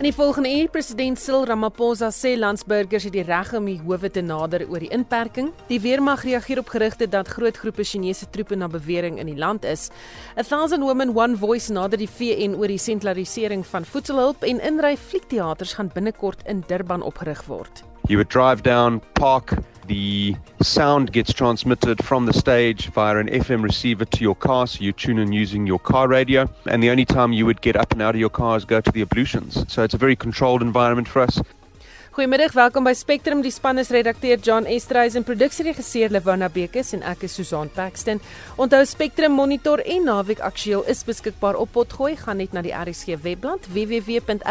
In die volgende uur president Cyril Ramaphosa sê landsburgers het die reg om die howe te nader oor die inperking. Die weermag reageer op gerugte dat groot groepe Chinese troepe na bewering in die land is. A Thousand Women One Voice nader die VN oor die sentralisering van voedselhulp en inry fliekteaters gaan binnekort in Durban opgerig word. You would drive down, park, the sound gets transmitted from the stage via an FM receiver to your car, so you tune in using your car radio. And the only time you would get up and out of your car is go to the ablutions. So it's a very controlled environment for us. Goeiemiddag, welkom by Spectrum. Die span is redakteur John Estreys en produksieregisseur Lewana Bekes en ek is Susan Paxton. Onthou Spectrum Monitor en Naweek Aktueel is beskikbaar op Potgooi. Gaan net na die RSG webblad www.rsg.co.za.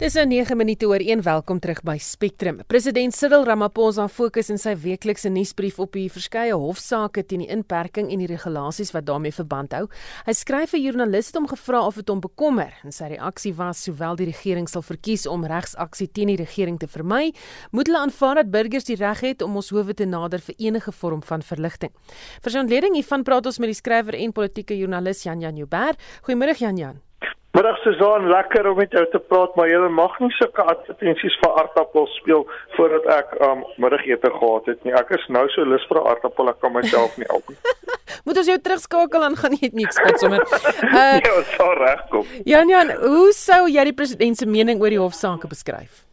Dis nou 9 minute oor 1. Welkom terug by Spectrum. President Cyril Ramaphosa fokus in sy weeklikse nuusbrief op die verskeie hofsaake teen die inperking en die regulasies wat daarmee verband hou. Hy skryf vir joernaliste om gevra of dit hom bekommer en sy reaksie was sowel die regering sal verkies om regsaksie teen die regering te vermy, moet hulle aanvaar dat burgers die reg het om ons howe te nader vir enige vorm van verligting. Vir sy ontleding hiervan praat ons met die skrywer en politieke joernalis Jan Jan Joubert. Goeiemôre Jan Jan. Middag Suzan, lekker om met jou te praat, maar jy mag nie sulke advertensies vir aardappels speel voordat ek um middagete gehad het nie. Ek is nou so lus vir 'n aardappel, ek kan myself nie help nie. Moet ons jou terugskakel en gaan net niks spot sommer. Uh Ja, so reg kom. Jan Jan, hoe sou jy die president se mening oor die hofsaake beskryf?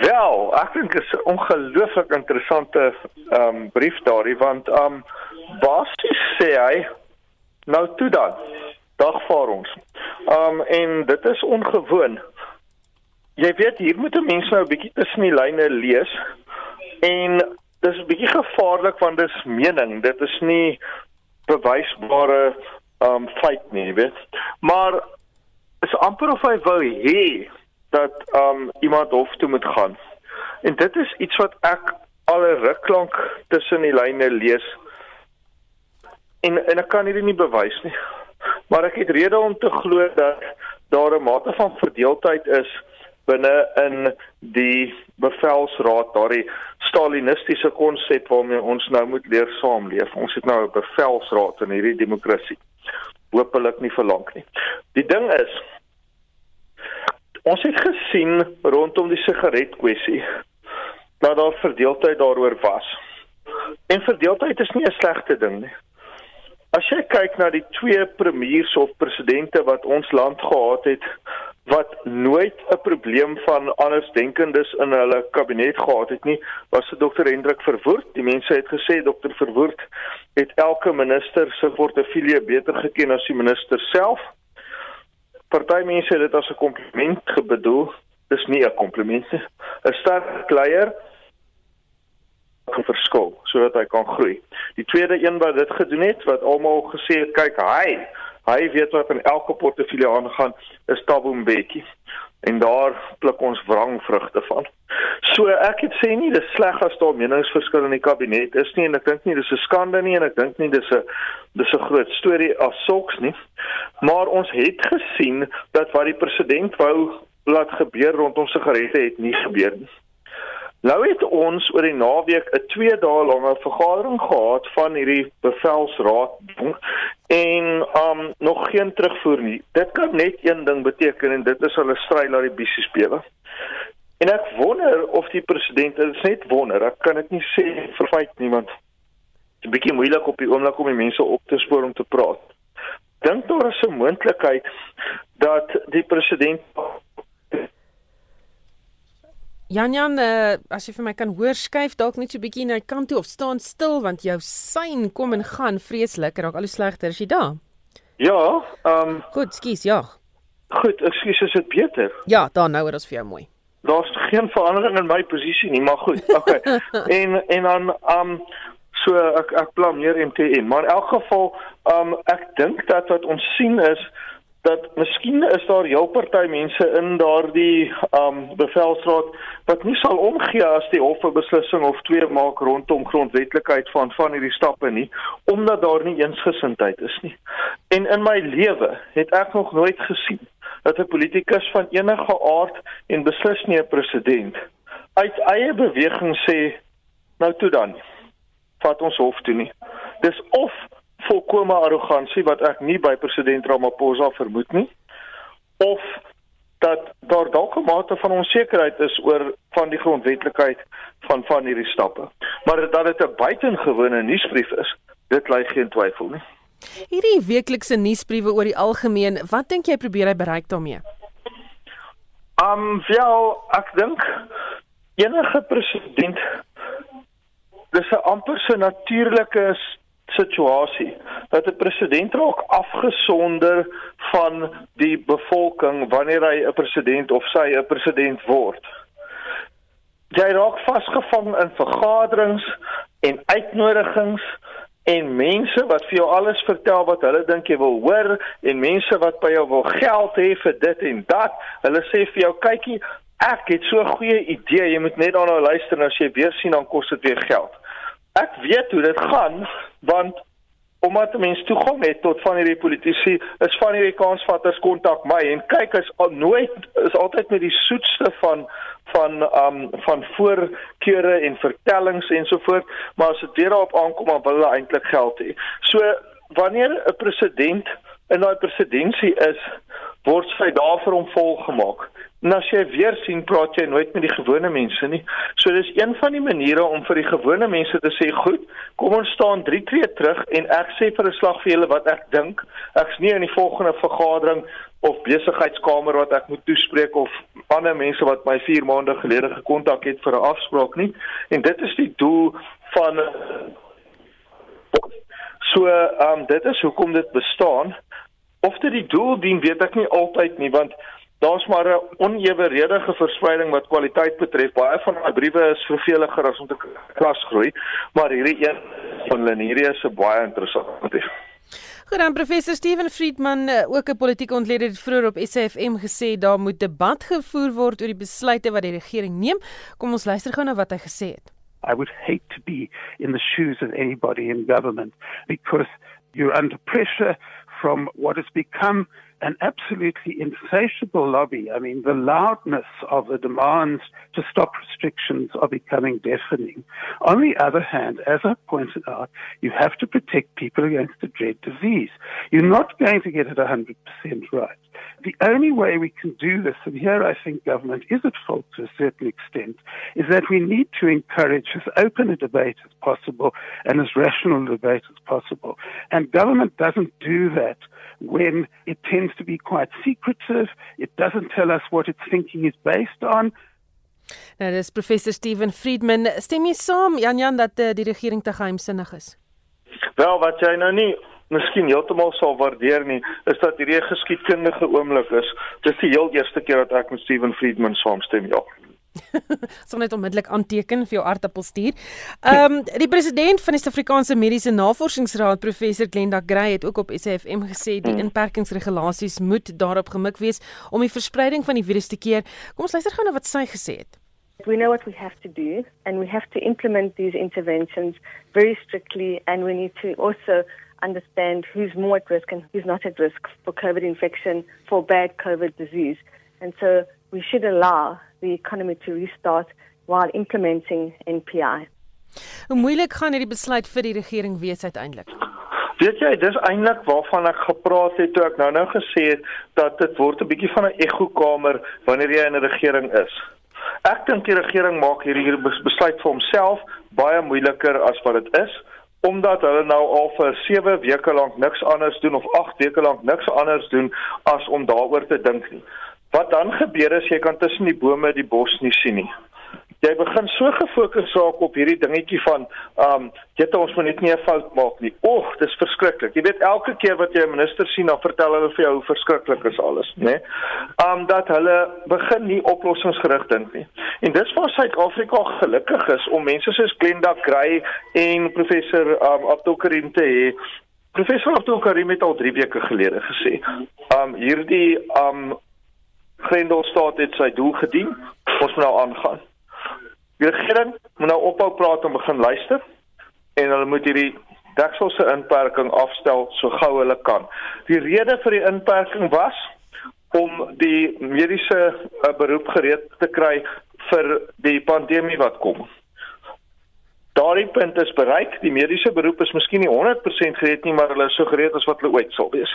Wel, ek dink dit is 'n ongelooflik interessante um brief daardie want um basies sê hy nou toe dan dagvaar ons. Um en dit is ongewoon. Jy weet hier moet 'n mens nou 'n bietjie tussen die lyne lees en dis 'n bietjie gevaarlik want dis mening. Dit is nie bewysbare um feit nie, weet. Maar is amper of hy wou hê dat um iemand hof toe moet gaan. En dit is iets wat ek al 'n ruk lank tussen die lyne lees. En en ek kan hierdie nie bewys nie maar ek het rede om te glo dat daar 'n mate van verdeeldheid is binne in die bevelsraad, daardie stalinistiese konsep waarmee ons nou moet leer saamleef. Ons het nou 'n bevelsraad in hierdie demokrasie. Hoopelik nie vir lank nie. Die ding is ons het gesien rondom die sigaretkwessie dat daar verdeeldheid daaroor was. En verdeeldheid is nie 'n slegte ding nie. As jy kyk na die twee premiers of presidente wat ons land gehad het wat nooit 'n probleem van andersdenkendes in hulle kabinet gehad het nie, was dit Dr. Hendrik Verwoerd. Die mense het gesê Dr. Verwoerd het elke minister se portefeulje beter geken as die minister self. Party mense het dit as 'n kompliment gebedoel. Dis nie 'n kompliment nie. 'n Sterk leier verskil sodat hy kan groei. Die tweede een wat dit gedoen het wat almal gesê het kyk hy hy weet wat in elke portefeulje aangaan is Thabo Mbeki en daar pluk ons wrangvrugte van. So ek het sê nie dis sleg as daar meningsverskil in die kabinet is nie en ek dink nie dis 'n skande nie en ek dink nie dis 'n dis 'n groot storie as sulks nie. Maar ons het gesien dat wat die president wou laat gebeur rondom sigarette het nie gebeur nie. Nou het ons oor die naweek 'n 2 dae lange vergadering gehad van hierdie bevelsraad en um nog geen terugvoer nie. Dit kan net een ding beteken en dit is hulle stry na die bisie spele. En ek wonder of die president, dit is net wonder, ek kan dit nie sê vir feit niemand. Dit is bietjie moeilik op die oomblik om die mense op te spoor om te praat. Dink daar is 'n moontlikheid dat die president Jan Jan, uh, as jy vir my kan hoor, skuif dalk net so 'n bietjie na die kant toe of staan stil want jou sein kom en gaan vreeslik, raak al hoe slegter. Is jy daar? Ja, ehm um, Goed, skus, ja. Goed, ekskuus, is dit beter? Ja, daar nou, dit is vir jou mooi. Daar's geen verandering in my posisie nie, maar goed. Okay. en en dan ehm um, so ek ek plan meer MTN, maar in elk geval ehm um, ek dink dat wat ons sien is dat miskien is daar heel party mense in daardie um bevelsraad wat nie sal omgee as die hof 'n beslissing of twee maak rondom grondwetlikheid van van hierdie stappe nie omdat daar nie eensgesindheid is nie. En in my lewe het ek nog nooit gesien dat 'n politikus van enige aard en beslis nie 'n president uit eie beweging sê nou toe dan vat ons hof toe nie. Dis of volkomme arrogansie wat ek nie by president Ramaphosa vermoed nie of dat daar dalk 'n mate van onsekerheid is oor van die grondwetlikheid van van hierdie stappe. Maar dat dit 'n buitengewone nuusbrief is, dit lê geen twyfel nie. Hierdie weeklikse nuusbriewe oor die algemeen, wat dink jy probeer hy bereik daarmee? Um wel, ek dink enige president dis 'n amper so natuurlike situasie dat 'n president raak afgesonder van die bevolking wanneer hy 'n president of sy 'n president word. Jy raak vasgevang in vergaderings en uitnodigings en mense wat vir jou alles vertel wat hulle dink jy wil hoor en mense wat by jou wil geld hê vir dit en dat. Hulle sê vir jou kykie, ek het so 'n goeie idee, jy moet net daarna luister en as jy weer sien dan kos dit weer geld ek weet hoe dit gaan want omdat mense toegang het tot van hierdie politici is van hierdie kansvatters kontak my en kyk is al nooit is altyd met die soetste van van um van voorkeure en vertellings ensovoort maar as dit weer daarop aankom dan wil hulle eintlik geld hê. So wanneer 'n president in daai presidentskap is word sy daar vir hom volgemaak En as jy weer sien praat jy nooit met die gewone mense nie. So dis een van die maniere om vir die gewone mense te sê, "Goed, kom ons staan 3 tree terug en ek sê vir 'n slag vir julle wat ek dink. Ek's nie in die volgende vergadering of besigheidskamer wat ek moet toespreek of ander mense wat my 4 maande gelede gekontak het vir 'n afspraak nie. En dit is die doel van So, ehm um, dit is hoekom dit bestaan. Of dit die doel dien, weet ek nie altyd nie, want daar's maar 'n oneweredige verspreiding wat kwaliteit betref. Baie van daai briewe is verveliger as om te klas groei, maar hierdie een van Lenirie is 'n baie interessante. Goed dan professor Steven Friedman, eh, ook 'n politieke ontleder het vroeër op SAFM gesê daar moet debat gevoer word oor die besluite wat die regering neem. Kom ons luister gou na wat hy gesê het. I would hate to be in the shoes of anybody in government because you're under pressure from what has become an absolutely insatiable lobby. I mean, the loudness of the demands to stop restrictions are becoming deafening. On the other hand, as I pointed out, you have to protect people against the dread disease. You're not going to get it 100% right. The only way we can do this, and here I think government is at fault to a certain extent, is that we need to encourage as open a debate as possible and as rational a debate as possible. And government doesn't do that when it tends to be quite secretive. It doesn't tell us what its thinking is based on. Nou dis professor Steven Friedman. Stem jy saam Jan Jan dat uh, die regering te geheimsinnig is? Wel, wat jy nou nie miskien heeltemal sal waardeer nie, is dat hierdie geskiedkundige oomblik is. Dis die heel eerste keer dat ek met Steven Friedman saamstem, ja. Sal net onmiddellik aanteken vir jou aardappel stuur. Ehm um, die president van die Suid-Afrikaanse Mediese Navorsingsraad, professor Glenda Gray het ook op SAFM gesê die hmm. inperkingsregulasies moet daarop gemik wees om die verspreiding van die virus te keer. Kom ons luister gou na wat sy gesê het. We know what we have to do and we have to implement these interventions very strictly and we need to also understand who's more at risk and who's not at risk for COVID infection, for bad COVID disease. And so we should allow the economy to restart while implementing NPI. Hoe moeilik gaan hierdie besluit vir die regering wees uiteindelik? Weet jy, dis eintlik waarvan ek gepraat het toe ek nou-nou gesê het dat dit word 'n bietjie van 'n ekkokamer wanneer jy in 'n regering is. Ek dink die regering maak hierdie besluit vir homself baie moeiliker as wat dit is omdat hulle nou al vir 7 weke lank niks anders doen of 8 weke lank niks anders doen as om daaroor te dink nie. Wat dan gebeur is jy kan tussen die bome die bos nie sien nie. Jy begin so gefokus raak op hierdie dingetjie van ehm um, jy het ons moet net nie 'n fout maak nie. Oeg, dis verskriklik. Jy weet elke keer wat jy 'n minister sien, dan vertel hulle vir jou hoe verskriklik is alles, né? Nee? Ehm um, dat hulle begin nie oplossingsgerig dink nie. En dis waar Suid-Afrika gelukkig is om mense soos Glenda Gray en professor ehm um, Abdulkarim te hê Professor Abdul Karim het al 3 weke gelede gesê, um hierdie um Grendelstaat het sy doel gedien. Ons moet nou aangaan. Die regering moet nou ophou praat en begin luister en hulle moet hierdie dekselse inperking afstel so gou hulle kan. Die rede vir die inperking was om die mediese uh, beroep gereed te kry vir die pandemie wat kom. Daardie punt is bereik. Die mediese beroep is miskien nie 100% gereed nie, maar hulle is so gereed as wat hulle ooit sal wees.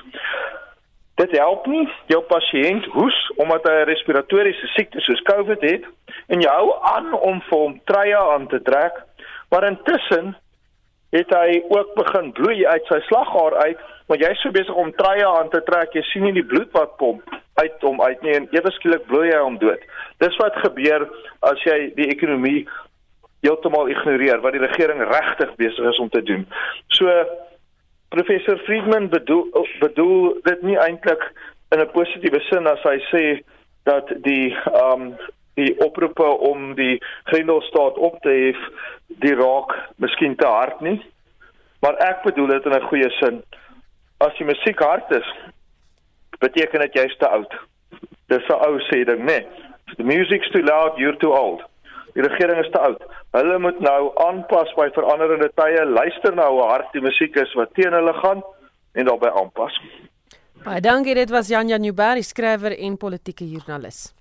Dit help nie jou pasiënt hoes omdat hy 'n respiratoriese siekte soos COVID het en jy hou aan om vir hom treie aan te trek, maar intussen het hy ook begin bloei uit sy slaghaar uit, maar jy's so besig om treie aan te trek, jy sien nie die bloed wat pomp uit hom uit nie en ewe skielik bloei hy hom dood. Dis wat gebeur as jy die ekonomie heeltemal ignoreer wat die regering regtig besig is om te doen. So professor Friedman bedoel bedoel dit nie eintlik in 'n positiewe sin as hy sê dat die ehm um, die oproepe om die Grendelstaat op te hef die raak miskien te hard nie. Maar ek bedoel dit in 'n goeie sin. As die musiek hard is, beteken dit jy's te oud. Dis 'n ou sê ding, né? Nee. The music's too loud, you're too old. Die regering is te oud. Hulle moet nou aanpas by veranderende tye. Luister nou hoe hard die musiek is wat teen hulle gaan en daarbey aanpas. Baie dankie, dit was Jan Jan Newberry, skrywer en politieke joernalis.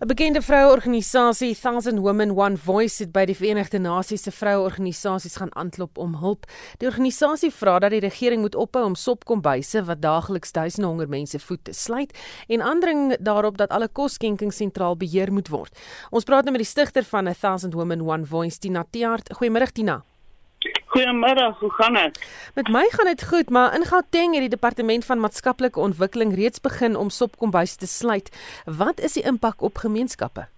'n Bekende vroueorganisasie, Thousand Women One Voice, het by die Verenigde Nasies se vroueorganisasies gaan aanklop om hulp. Die organisasie vra dat die regering moet ophou om sopkombuise wat daagliks duisende honger mense voed te sluit en aandring daarop dat alle kosskenkings sentraal beheer moet word. Ons praat nou met die stigter van 'n Thousand Women One Voice, Tina Tiaart. Goeiemôre Tina. Goeiemôre, hoe gaan dit? Met my gaan dit goed, maar in Gauteng het die departement van maatskaplike ontwikkeling reeds begin om sopkombuis te sluit. Wat is die impak op gemeenskappe?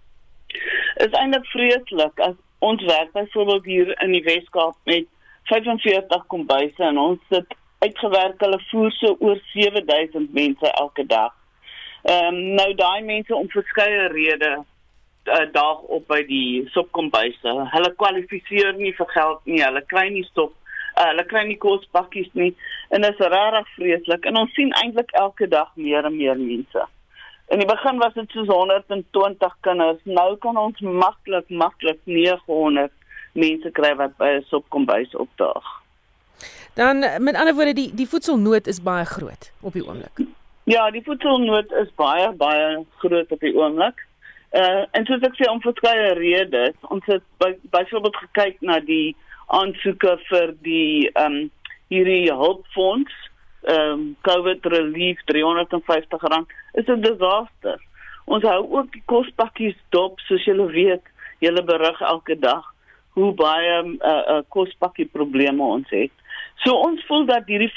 Is eintlik vreeslik as ons werk byvoorbeeld hier in die Weskaap met 45 kombuise en ons sit uitgewerk hulle voer so oor 7000 mense elke dag. Ehm um, nou daai mense om verskeie redes uh, daag op by die sopkombuise. Hulle kwalifiseer nie vir geld nie. Hulle kry nie stop. Uh, hulle kry nie kospakkies nie. En dit is regtig vreeslik. En ons sien eintlik elke dag meer en meer mense. In die begin was dit so 120 kinders. Nou kan ons maklik maklik 900 mense kry wat by 'n sopkombuis opdaag. Dan met ander woorde die die voedselnood is baie groot op die oomblik. Ja, die voedselnood is baie baie groot op die oomblik. Uh en soos ek sê om verskeie redes, ons het byvoorbeeld by gekyk na die aansoeke vir die um hierdie hulpfonds, um COVID relief R350 is 'n disaster. Ons hou ook die kospakkies dop, soos julle weet, julle berig elke dag hoe baie uh, uh kospakkie probleme ons het. So ons voel dat hierdie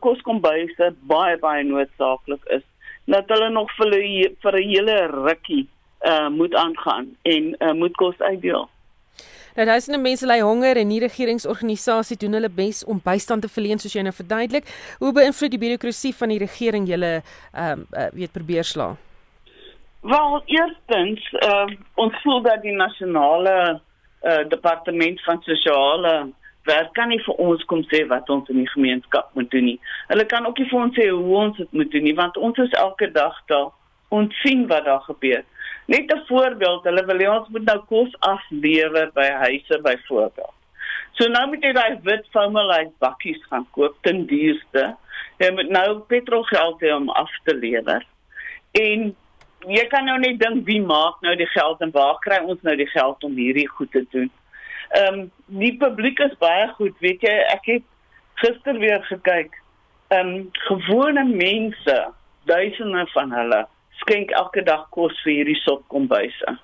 koskombuise baie baie noodsaaklik is. Dat hulle nog vir 'n vir 'n hele rukkie uh, moet aangaan en uh, moet kos uitdeel. Nou duisende mense ly honger en nie regeringsorganisasies doen hulle bes om bystand te verleen soos jy nou verduidelik. Hoe beïnvloed die birokrasie van die regering julle ehm um, uh, weet probeer sla? Wel, eerstens, uh, ons voel dat die nasionale uh, departement van sosiale werk kan nie vir ons kom sê wat ons in die gemeenskap moet doen nie. Hulle kan ook nie vir ons sê hoe ons dit moet doen nie want ons is elke dag daar. Ons sien wat daar gebeur. Net 'n voorbeeld, hulle wil ons moet nou kos aflewer by huise byvoorbeeld. So nou moet jy daai wit formulise bakkies gaan koop ten duurste. Jy moet nou petrolgeld hê om af te lewer. En jy kan nou net dink wie maak nou die geld en waar kry ons nou die geld om hierdie goed te doen? Ehm um, die publiek is baie goed, weet jy, ek het gister weer gekyk. Ehm um, gewone mense, duisende van hulle skenk elke dag kos vir hierdie sopkombuise.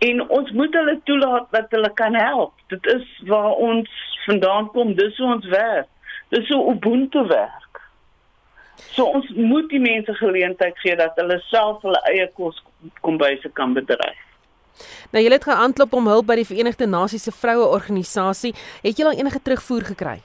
En ons moet hulle toelaat dat hulle kan help. Dit is waar ons vandaan kom, dis hoe ons werk. Dis so ubuntu werk. So ons moet die mense geleentheid gee dat hulle self hulle eie koskombuise kan bedryf. Nou julle het geantklop om hulp by die Verenigde Nasies se vroueorganisasie. Het julle al enige terugvoer gekry?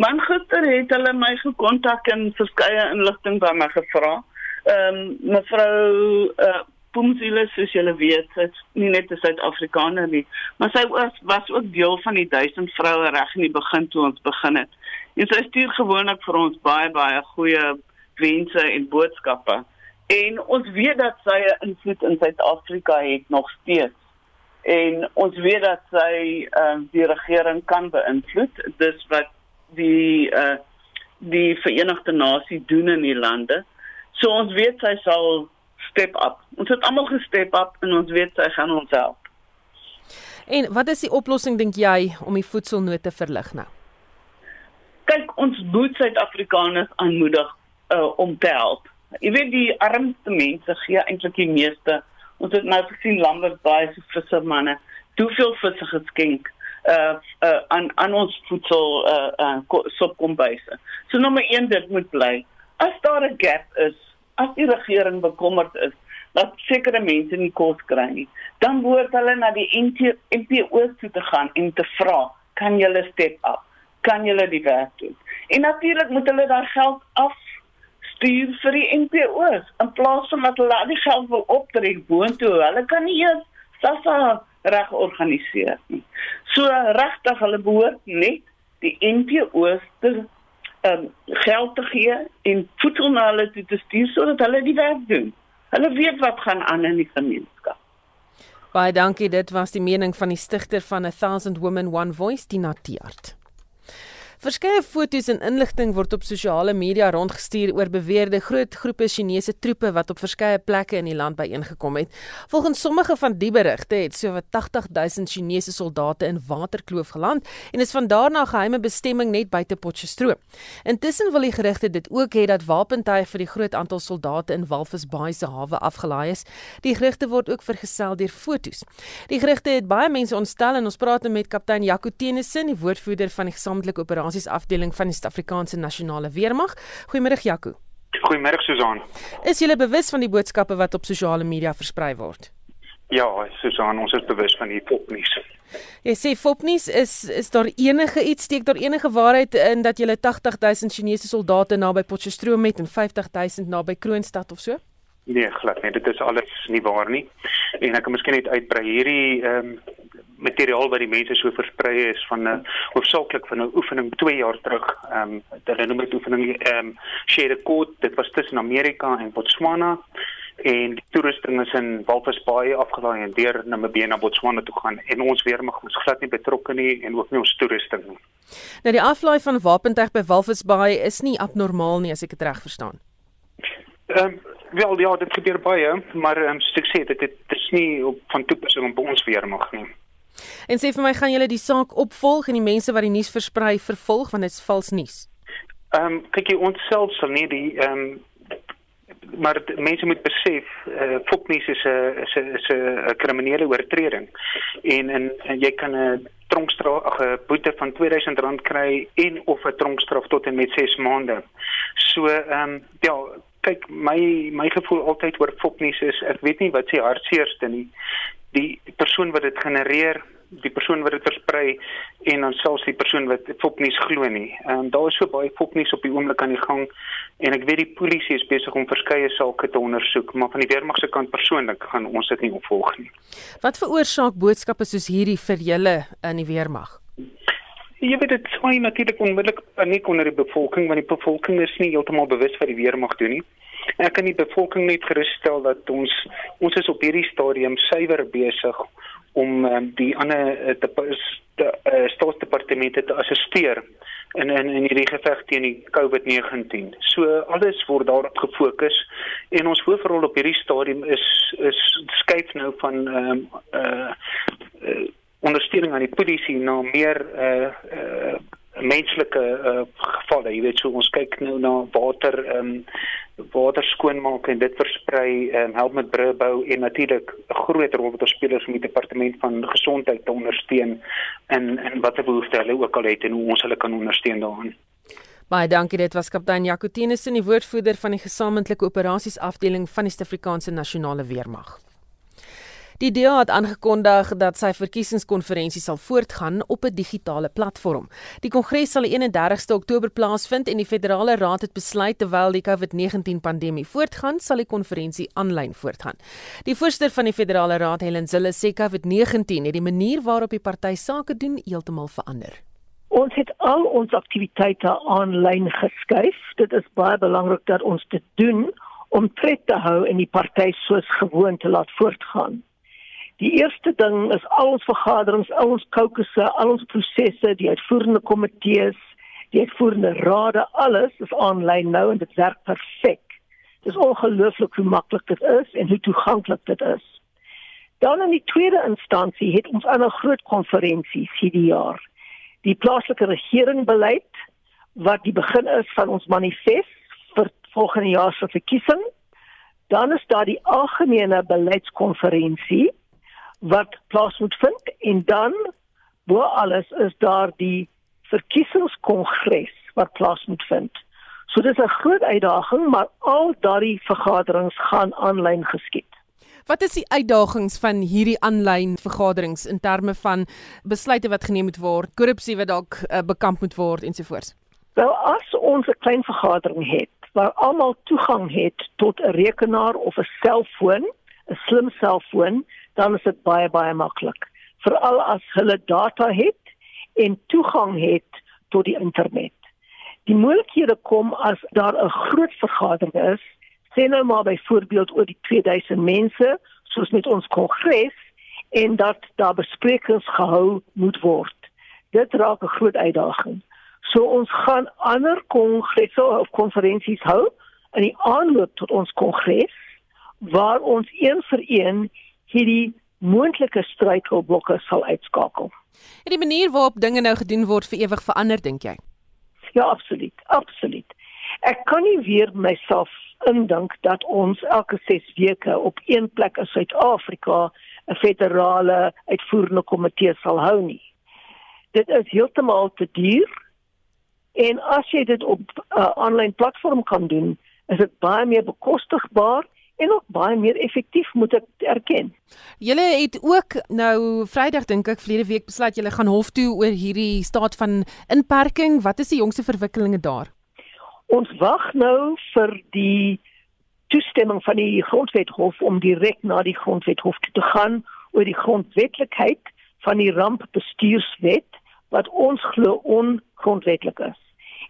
Man gister het hulle my gekontak en verskeie inligting by my gevra. Ehm um, mevrou uh, Pumzile soos julle weet, sy's nie net 'n Suid-Afrikaner nie, maar sy was was ook deel van die 1000 vroue reg in die begin toe ons begin het. En sy stuur gewoonlik vir ons baie baie goeie wense en boodskappe. En ons weet dat sy 'n invloed in Suid-Afrika het nog steeds. En ons weet dat sy uh, die regering kan beïnvloed. Dis wat die uh, die Verenigde Nasies doen in die lande. So ons weet sy sal step up. Ons het almal gestep up en ons weet sy gaan ons help. En wat is die oplossing dink jy om die voedselnood te verlig nou? Kyk, ons moet Suid-Afrikaners aanmoedig uh, om te help. Jy weet die armste mense gee eintlik die meeste. Ons het nou gesien Lambert baie se vissermanne, hoeveel visse geskenk uh uh aan aan ons voedsel uh uh sopkombuise. So nommer 1 dit moet bly. As daar 'n gap is, as die regering bekommerd is dat sekere mense nie kos kry nie, dan moet hulle na die NPO toe te gaan en te vra, kan julle step up? Kan julle die werk doen? En natuurlik moet hulle daar geld af stuur vir die NPO's in plaas van dat hulle die geld wil optrek boontoe. Hulle kan nie eers SASSA reg organiseer nie. So regtig hulle behoort net die NPO's te um, geld te gee en voedsel na hulle toe te stuur sodat hulle die werk doen. Hulle weet wat gaan aan in die gemeenskap. Baie dankie, dit was die mening van die stigter van 'n Thousand Women One Voice, Tina Tiart. Verskeie foto's en inligting word op sosiale media rondgestuur oor beweerde groot groepe Chinese troepe wat op verskeie plekke in die land byeengekom het. Volgens sommige van die berigte het sowat 80000 Chinese soldate in Waterkloof geland en is van daar na geheime bestemming net buite Potchefstroom. Intussen wil die gerugte dit ook hê dat wapentuig vir die groot aantal soldate in Walvis Bay se hawe afgelaai is. Die gerugte word ook vergesel deur foto's. Die gerugte het baie mense ontstel en ons praat nou met kaptein Jaco Tenison, die woordvoerder van die gesamentlike operasie operasies afdeling van die Suid-Afrikaanse Nasionale Weermag. Goeiemôre Jaco. Goeiemôre Susan. Is jy bewus van die boodskappe wat op sosiale media versprei word? Ja, Susan, ons is bewus van die fopnuus. Jy sê fopnuus is is daar enige iets steek daar enige waarheid in dat jy 80000 Chinese soldate naby Potchefstroom het en 50000 naby Kroonstad of so? Nee, glad nie. Dit is alles nie waar nie. En ek kan miskien net uitbrei hierdie ehm um, materiaal wat die mense so versprei is van 'n uh, hoofsaaklik van 'n oefening 2 jaar terug. Ehm um, hulle noem dit oefening ehm um, Share the Code. Dit was tussen Amerika en Botswana en die toerusting is in Walvis Bay afgelaai en deur Namibië na Botswana toe gaan en ons weermag is glad nie betrokke nie en ook nie ons toerusting nie. Nou die aflaai van wapentuig by Walvis Bay is nie abnormaal nie as ek dit reg verstaan. Ehm um, wel ja, dit gebeur baie, maar ehm um, soos ek sê, dit, dit is nie op van toepassing op ons weermag nie. En sê vir my, gaan julle die saak opvolg en die mense wat die nuus versprei vervolg want dit is vals nuus? Ehm um, kyk jy ons self sal nie die ehm um, maar mense moet besef eh uh, fopnuus is 'n is 'n 'n kriminele oortreding en en, en jy kan 'n tronkstraf 'n boete van R2000 kry en of 'n tronkstraf tot en met 6 maande. So ehm um, ja, kyk my my gevoel altyd oor fopnuus is ek weet nie wat se hartseerste nie die persoon wat dit genereer, die persoon wat dit versprei en dan selfs die persoon wat fopnuus glo nie. Ehm um, daar is so baie fopnuus op die oomblik aan die gang en ek weet die polisie is besig om verskeie sake te ondersoek, maar van die weermag se kant persoonlik gaan ons dit nie opvolg nie. Wat veroorsaak boodskappe soos hierdie vir julle in die weermag? Jy weet dit swaai natuurlik onmiddellik paniek onder die bevolking want die bevolking is nie heeltemal bewus wat die weermag doen nie. Ek kan die bevolking net gerusstel dat ons ons is op hierdie stadium suiwer besig om um, die ander eh, te, te uh, staatsdepartemente te assisteer in in in hierdie geveg teen die COVID-19. So alles word daarop gefokus en ons hoofrol op hierdie stadium is is skuif nou van ehm um, uh, uh ondersteuning aan die polisie na meer uh uh menslike uh, gevalle. Jy weet so ons kyk nou na water ehm um, water skoonmaak en dit versprei en um, help met brûe bou en natuurlik 'n groot rol wat ons spelers met die departement van gesondheid te ondersteun in in watter behoefte hulle ook al het en hoe ons hulle kan ondersteun daarin. Baie dankie dit was kaptein Jacotinus in die woordvoerder van die gesamentlike operasies afdeling van die Suid-Afrikaanse nasionale weermag. Die DA het aangekondig dat sy verkiesingskonferensie sal voortgaan op 'n digitale platform. Die kongres sal die 31ste Oktober plaasvind en die federale raad het besluit terwyl die COVID-19 pandemie voortgaan, sal die konferensie aanlyn voortgaan. Die voorsteur van die federale raad, Helen Zille, sê COVID-19 het die manier waarop die party sake doen heeltemal verander. Ons het al ons aktiwiteite aanlyn geskuif. Dit is baie belangrik dat ons dit doen om tred te hou en die party soos gewoon te laat voortgaan. Die eerste ding is al ons vergaderings, al ons kokusse, al ons prosesse, die uitvoerende komitees, die uitvoerende rade, alles is aanlyn nou en dit werk perfek. Dit is ongelooflik hoe maklik dit is en hoe toeganklik dit is. Dan in die tweede instansie het ons 'n groot konferensie hierdie jaar die plaaslike regering beleid wat die begin is van ons manifest vir volgende jaar se verkiesing. Dan is daar die algemene beleidskonferensie wat plaas moet vind en dan bo alles is daar die verkiesingskongres wat plaas moet vind. So dis 'n groot uitdaging, maar al daardie vergaderings gaan aanlyn geskied. Wat is die uitdagings van hierdie aanlyn vergaderings in terme van besluite wat geneem moet word, korrupsie wat dalk uh, bekamp moet word ensovoorts? Wel, as ons 'n klein vergadering het waar almal toegang het tot 'n rekenaar of 'n selfoon, 'n slim selfoon, dan is dit baie baie maklik. Veral as hulle data het en toegang het tot die internet. Die moeilikhede kom as daar 'n groot vergadering is sê nou maar byvoorbeeld oor die 2000 mense soos met ons kongres en dat daar besprekings gehou moet word. Dit raak 'n groot uitdaging. So ons gaan ander kongresse of konferensies hou in die aanloop tot ons kongres waar ons een vir een hierdie moontlike struikelblokke sal uitskakel. En die manier waarop dinge nou gedoen word vir ewig verander dink jy? Ja, absoluut, absoluut. Ek kan nie weer myself indink dat ons elke 6 weke op een plek in Suid-Afrika 'n federale uitvoerende komitee sal hou nie. Dit is heeltemal te duur. En as jy dit op 'n uh, aanlyn platform kan doen, is dit baie meer bekostigbaar en ook baie meer effektief moet ek erken. Julle het ook nou Vrydag dink ek verlede week besluit julle gaan hof toe oor hierdie staat van inperking. Wat is die jongste verwikkelinge daar? Ons wag nou vir die toestemming van die grondwethof om direk na die grondwethof te gaan oor die grondwetlikheid van die rampbestuurswet wat ons glo ongrondwetlik is.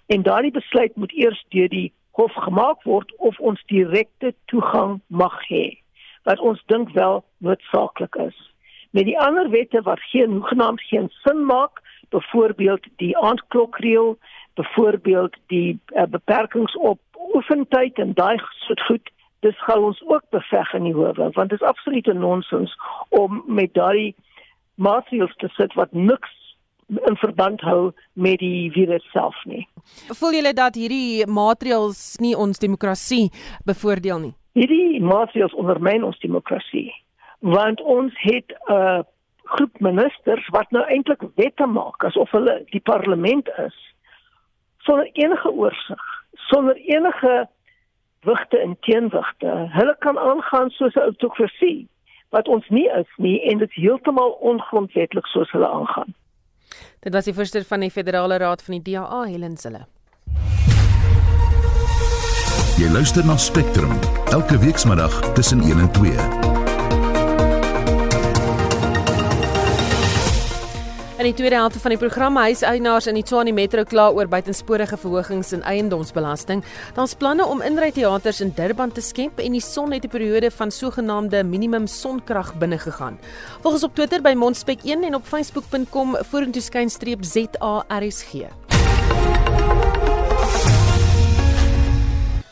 En daardie besluit moet eers deur die hof gemaak word of ons direkte toegang mag hê wat ons dink wel noodsaaklik is. Met die ander wette wat geen hoegenaamd geen sin maak, byvoorbeeld die aandklokreël, byvoorbeeld die uh, beperkings op oefentyd en daai soort goed dis gaan ons ook beveg in die howe want dit is absolute nonsens om met daai maatreëls te sit wat niks in verband hou met die virus self nie. Voel julle dat hierdie maatreëls nie ons demokrasie bevoordeel nie? Hierdie maatreëls ondermyn ons demokrasie want ons het 'n uh, groep ministers wat nou eintlik wette maak asof hulle die parlement is sonder enige oorsig, sonder enige wigte en teenwigte. Hulle kan aangaan soos 'n autokrasie wat ons nie is nie en dit heeltemal ongrondwetlik soos hulle aangaan. Dit was die voorsteur van die Federale Raad van die DA, Helen Zille. Jy luister na Spectrum elke weekmiddag tussen 1 en 2. In die tweede helfte van die program huiseienaars in die Tshwane Metro kla oor buitensporige verhogings in eiendomsbelasting. Daar's planne om inryteaters in Durban te skep en die son het 'n periode van sogenaamde minimum sonkrag binne gegaan. Volgens op Twitter by Mondspek1 en op facebook.com vorentoe skynstreep ZARSG.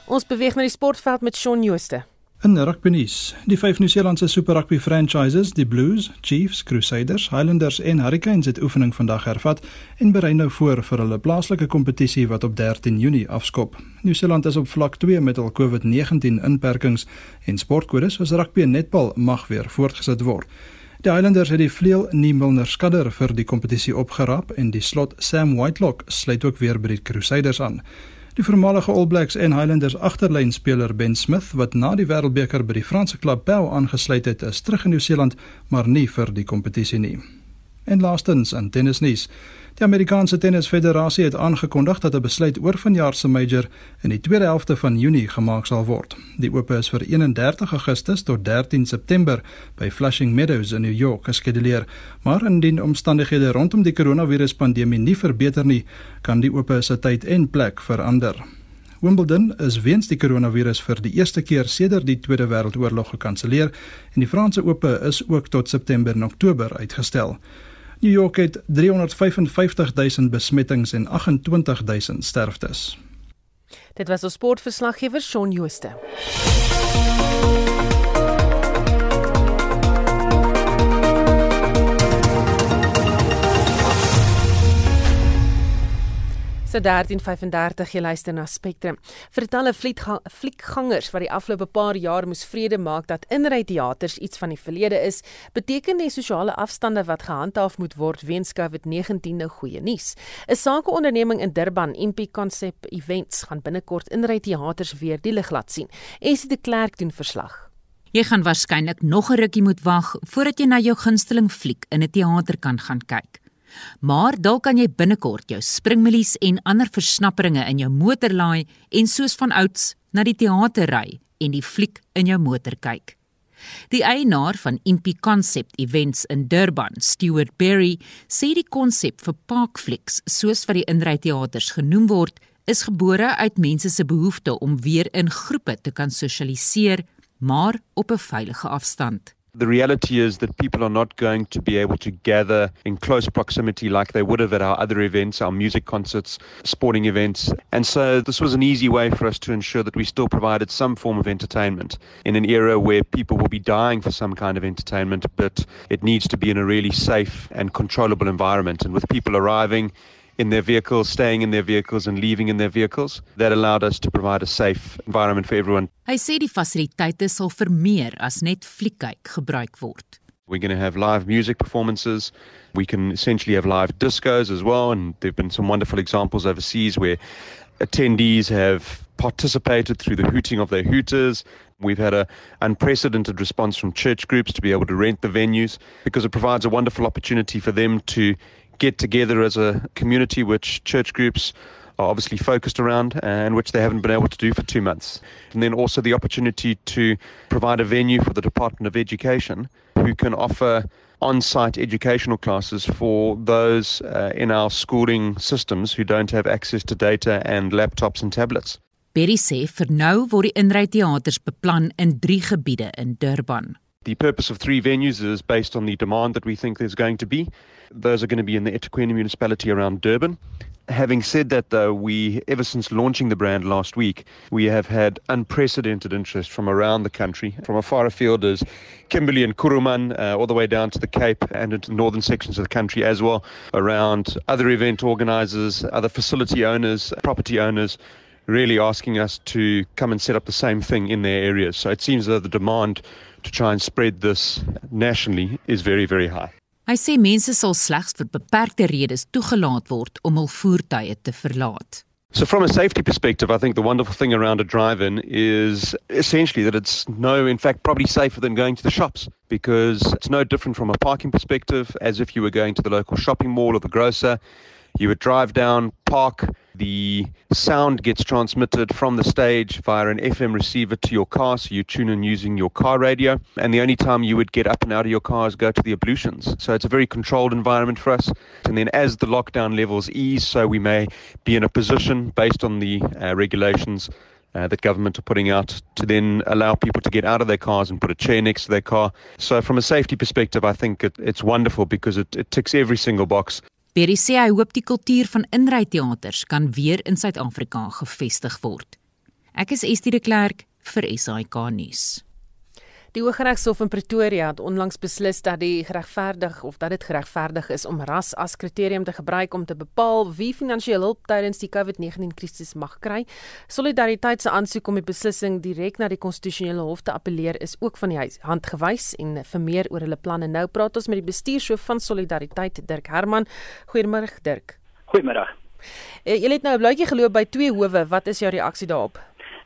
Ons beweeg na die sportveld met Shaun Jooste. In rugby nuus, die vyf Nieu-Seelandse Super Rugby franchises, die Blues, Chiefs, Crusaders, Highlanders en Hurricanes het oefening vandag hervat en berei nou voor vir hulle plaaslike kompetisie wat op 13 Junie afskop. Nieu-Seeland is op vlak 2 met al COVID-19 inperkings en sportkodes soos rugby en netbal mag weer voortgesit word. Die Highlanders het die vleuel Niemilner Skudder vir die kompetisie opgerap en die slot Sam Whitelock sluit ook weer by die Crusaders aan. Die voormalige All Blacks en Highlanders agterlynspeler Ben Smith wat na die Wêreldbeker by die Franse klub Pau aangesluit het, is terug in Nieu-Seeland, maar nie vir die kompetisie nie. En laastens in tennisnuus. Die Amerikaanse Tennisfederasie het aangekondig dat 'n besluit oor vanjaar se major in die tweede helfte van Junie gemaak sal word. Die oop is vir 31 Augustus tot 13 September by Flushing Meadows in New York geskeduleer, maar indien omstandighede rondom die koronaviruspandemie nie verbeter nie, kan die oop se tyd en plek verander. Wimbledon is weens die koronavirus vir die eerste keer sedert die Tweede Wêreldoorlog gekanselleer en die Franse Ope is ook tot September en Oktober uitgestel. New York het 355 000 besmettings en 28 000 sterftes. Dit was ons sportverslaggewer Shaun Jooste. So 13:35 jy luister na Spectrum. Vir talle fliekgangers wat die afgelope paar jaar moes vrede maak dat inry teaters iets van die verlede is, beteken die sosiale afstande wat gehandhaaf moet word weens COVID-19 nou goeie nuus. 'n Sakeonderneming in Durban, MP Concept Events, gaan binnekort inry teaters weer die lig laat sien. Esie de Klerk doen verslag. Jy gaan waarskynlik nog 'n rukkie moet wag voordat jy na jou gunsteling fliek in 'n teater kan gaan kyk. Maar dalk kan jy binnekort jou springmelies en ander versnapperinge in jou motor laai en soos van ouds na die teater ry en die fliek in jou motor kyk. Die eienaar van Impi Concept Events in Durban, Stuart Berry, sê die konsep vir parkflieks, soos wat die inryteaters genoem word, is gebore uit mense se behoefte om weer in groepe te kan sosialiseer, maar op 'n veilige afstand. The reality is that people are not going to be able to gather in close proximity like they would have at our other events, our music concerts, sporting events. And so this was an easy way for us to ensure that we still provided some form of entertainment in an era where people will be dying for some kind of entertainment, but it needs to be in a really safe and controllable environment. And with people arriving, in their vehicles, staying in their vehicles and leaving in their vehicles. That allowed us to provide a safe environment for everyone. Hy sê die fasiliteite sal vir meer as net fliekkyk gebruik word. We're going to have live music performances. We can essentially have live discos as well and there've been some wonderful examples overseas where attendees have participated through the hooting of their hooters. We've had an unprecedented response from church groups to be able to rent the venues because it provides a wonderful opportunity for them to get together as a community, which church groups are obviously focused around and which they haven't been able to do for two months. And then also the opportunity to provide a venue for the Department of Education who can offer on site educational classes for those uh, in our schooling systems who don't have access to data and laptops and tablets. Berry sê vir nou word die inryteaters beplan in 3 gebiede in Durban. The purpose of three venues is based on the demand that we think there's going to be. Those are going to be in the eThekwini municipality around Durban. Having said that, though, we, ever since launching the brand last week, we have had unprecedented interest from around the country, from as far afield as Kimberley and Kuruman, uh, all the way down to the Cape and into northern sections of the country as well, around other event organizers, other facility owners, property owners, really asking us to come and set up the same thing in their areas. So it seems that the demand to try and spread this nationally is very, very high. Hy sê mense sal slegs vir beperkte redes toegelaat word om hul voertuie te verlaat. So from a safety perspective, I think the wonderful thing around a drive-in is essentially that it's no, in fact, probably safer than going to the shops because it's no different from a parking perspective as if you were going to the local shopping mall or the grocer. You would drive down, park, the sound gets transmitted from the stage via an FM receiver to your car, so you tune in using your car radio. And the only time you would get up and out of your car is go to the ablutions. So it's a very controlled environment for us. And then as the lockdown levels ease, so we may be in a position based on the uh, regulations uh, that government are putting out to then allow people to get out of their cars and put a chair next to their car. So, from a safety perspective, I think it, it's wonderful because it, it ticks every single box. Berry sê hy hoop die kultuur van inryteaters kan weer in Suid-Afrika gevestig word. Ek is Estie de Klerk vir SAK nuus. Die Hooggeregshof in Pretoria het onlangs beslis dat die geregverdig of dat dit geregverdig is om ras as kriterium te gebruik om te bepaal wie finansiële hulp tydens die COVID-19 krisis mag kry. Solidariteit se aansoek om die beslissing direk na die konstitusionele hof te appeleer is ook van die hand gewys en vir meer oor hulle planne nou praat ons met die bestuurshoof van Solidariteit Dirk Herman. Goeiemôre Dirk. Goeiemôre. Uh, jy het nou 'n blytjie geloop by twee howe. Wat is jou reaksie daarop?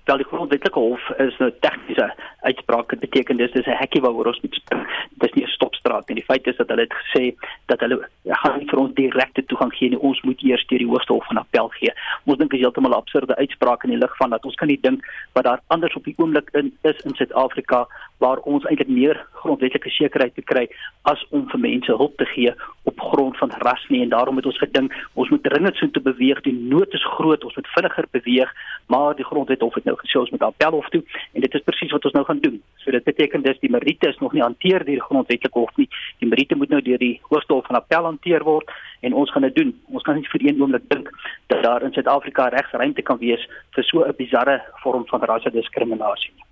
Wel die grondwetlike hof is nou tegniese uitspraak. Dit beteken dis dis 'n hekkie waaroor ons moet spring. Dis nie 'n stopstraat nie. Die feit is dat hulle het gesê dat hulle ja, gaan nie vir ons direkte toegang gee nie. Ons moet eers deur die Hoogste Hof van Appel gee. Ons dink is heeltemal 'n absurde uitspraak in die lig van dat ons kan nie dink wat daar anders op die oomblik in is in Suid-Afrika waar ons eintlik meer grondwetlike sekerheid te kry as om vir mense hulp te gee op grond van ras nie en daarom het ons gedink ons moet dringend so te beweeg. Die nood is groot. Ons moet vinniger beweeg, maar die grondwet hof het nou gesê ons moet appelhof toe en dit is presies wat ons nou gaan doen. So dit beteken dis die meriete is nog nie hanteer deur die grondwetlike hof nie. Die meriete moet nou deur die hoogste hof van appel hanteer word en ons gaan dit doen. Ons kan nie vir een oomblik dink dat daar in Suid-Afrika regsruimte kan wees vir so 'n bizarre vorm van rassediskriminasie nie.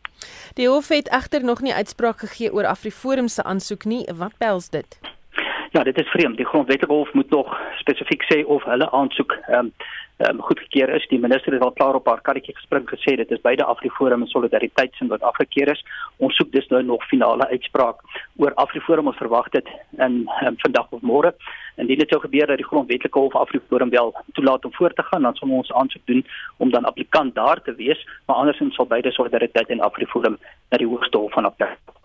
Die hof het egter nog nie uitspraak gegee oor Afriforum se aansoek nie. Wat pels dit? Ja, dit is vreemd. Die grondwetlike hof moet nog spesifiek sê of hulle aansoek ehm um, um, goedgekeur is. Die minister het al klaar op haar karretjie gespring gesê dit is beide Afriforum en Solidariteit sin wat afgekeur is. Ons soek dus nou nog finale uitspraak oor Afriforum ons verwag dit in um, vandag of môre. Indien dit sou gebeur dat die grondwetlike hof Afriforum wel toelaat om voort te gaan, dan sal ons aansoek doen om dan applikant daar te wees, maar andersins sal beide Solidariteit en Afriforum na die hoogste hof van appel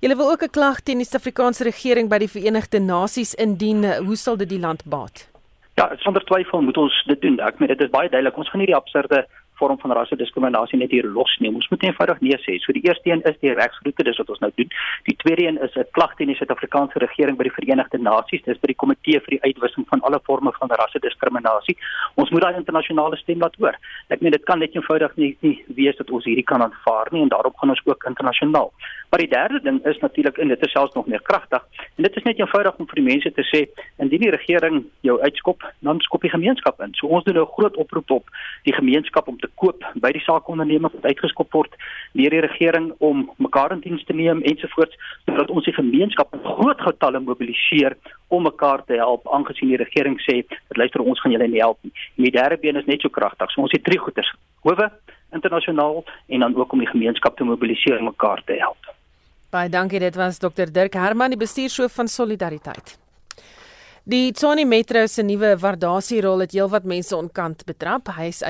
Julle wil ook 'n klag teen die Suid-Afrikaanse regering by die Verenigde Nasies indien. Hoe sal dit die land baat? Ja, sonder twyfel moet ons dit doen. Ek meen dit is baie duidelik. Ons gaan nie die absurde vorm van rassediskriminasie net hier los neem. Ons moet eenvoudig nee sê. So die eerste een is die regsroete, dis wat ons nou doen. Die tweede een is 'n klag teen die Suid-Afrikaanse regering by die Verenigde Nasies. Dis by die komitee vir die uitwissing van alle forme van rassediskriminasie. Ons moet daai internasionale stem laat hoor. Ek meen dit kan net eenvoudig nie, nie wees dat ons hierdie kan aanvaar nie en daarop gaan ons ook internasionaal. Maar die derde ding is natuurlik en dit is selfs nog meer kragtig en dit is net eenvoudig om vir die mense te sê indien die regering jou uitskop, dan skop die gemeenskap in. So ons doen nou 'n groot oproep op die gemeenskap om te koop by die sakeondernemings wat uitgeskop word deur die regering om mekaar in diens te neem ensovoorts sodat ons die gemeenskap in groot getalle mobiliseer om mekaar te help aangesien die regering sê dat luister ons gaan julle nie help nie. En die derde been is net so kragtig. So ons het drie goeters. Howe internasionaal en dan ook om die gemeenskap te mobiliseer om mekaar te help. Baie dankie dit was Dr Dirk Herman die bestuurshoof van Solidariteit. Die Tshwane Metro se nuwe waardasierol het heelwat mense onkant betrap. Hy is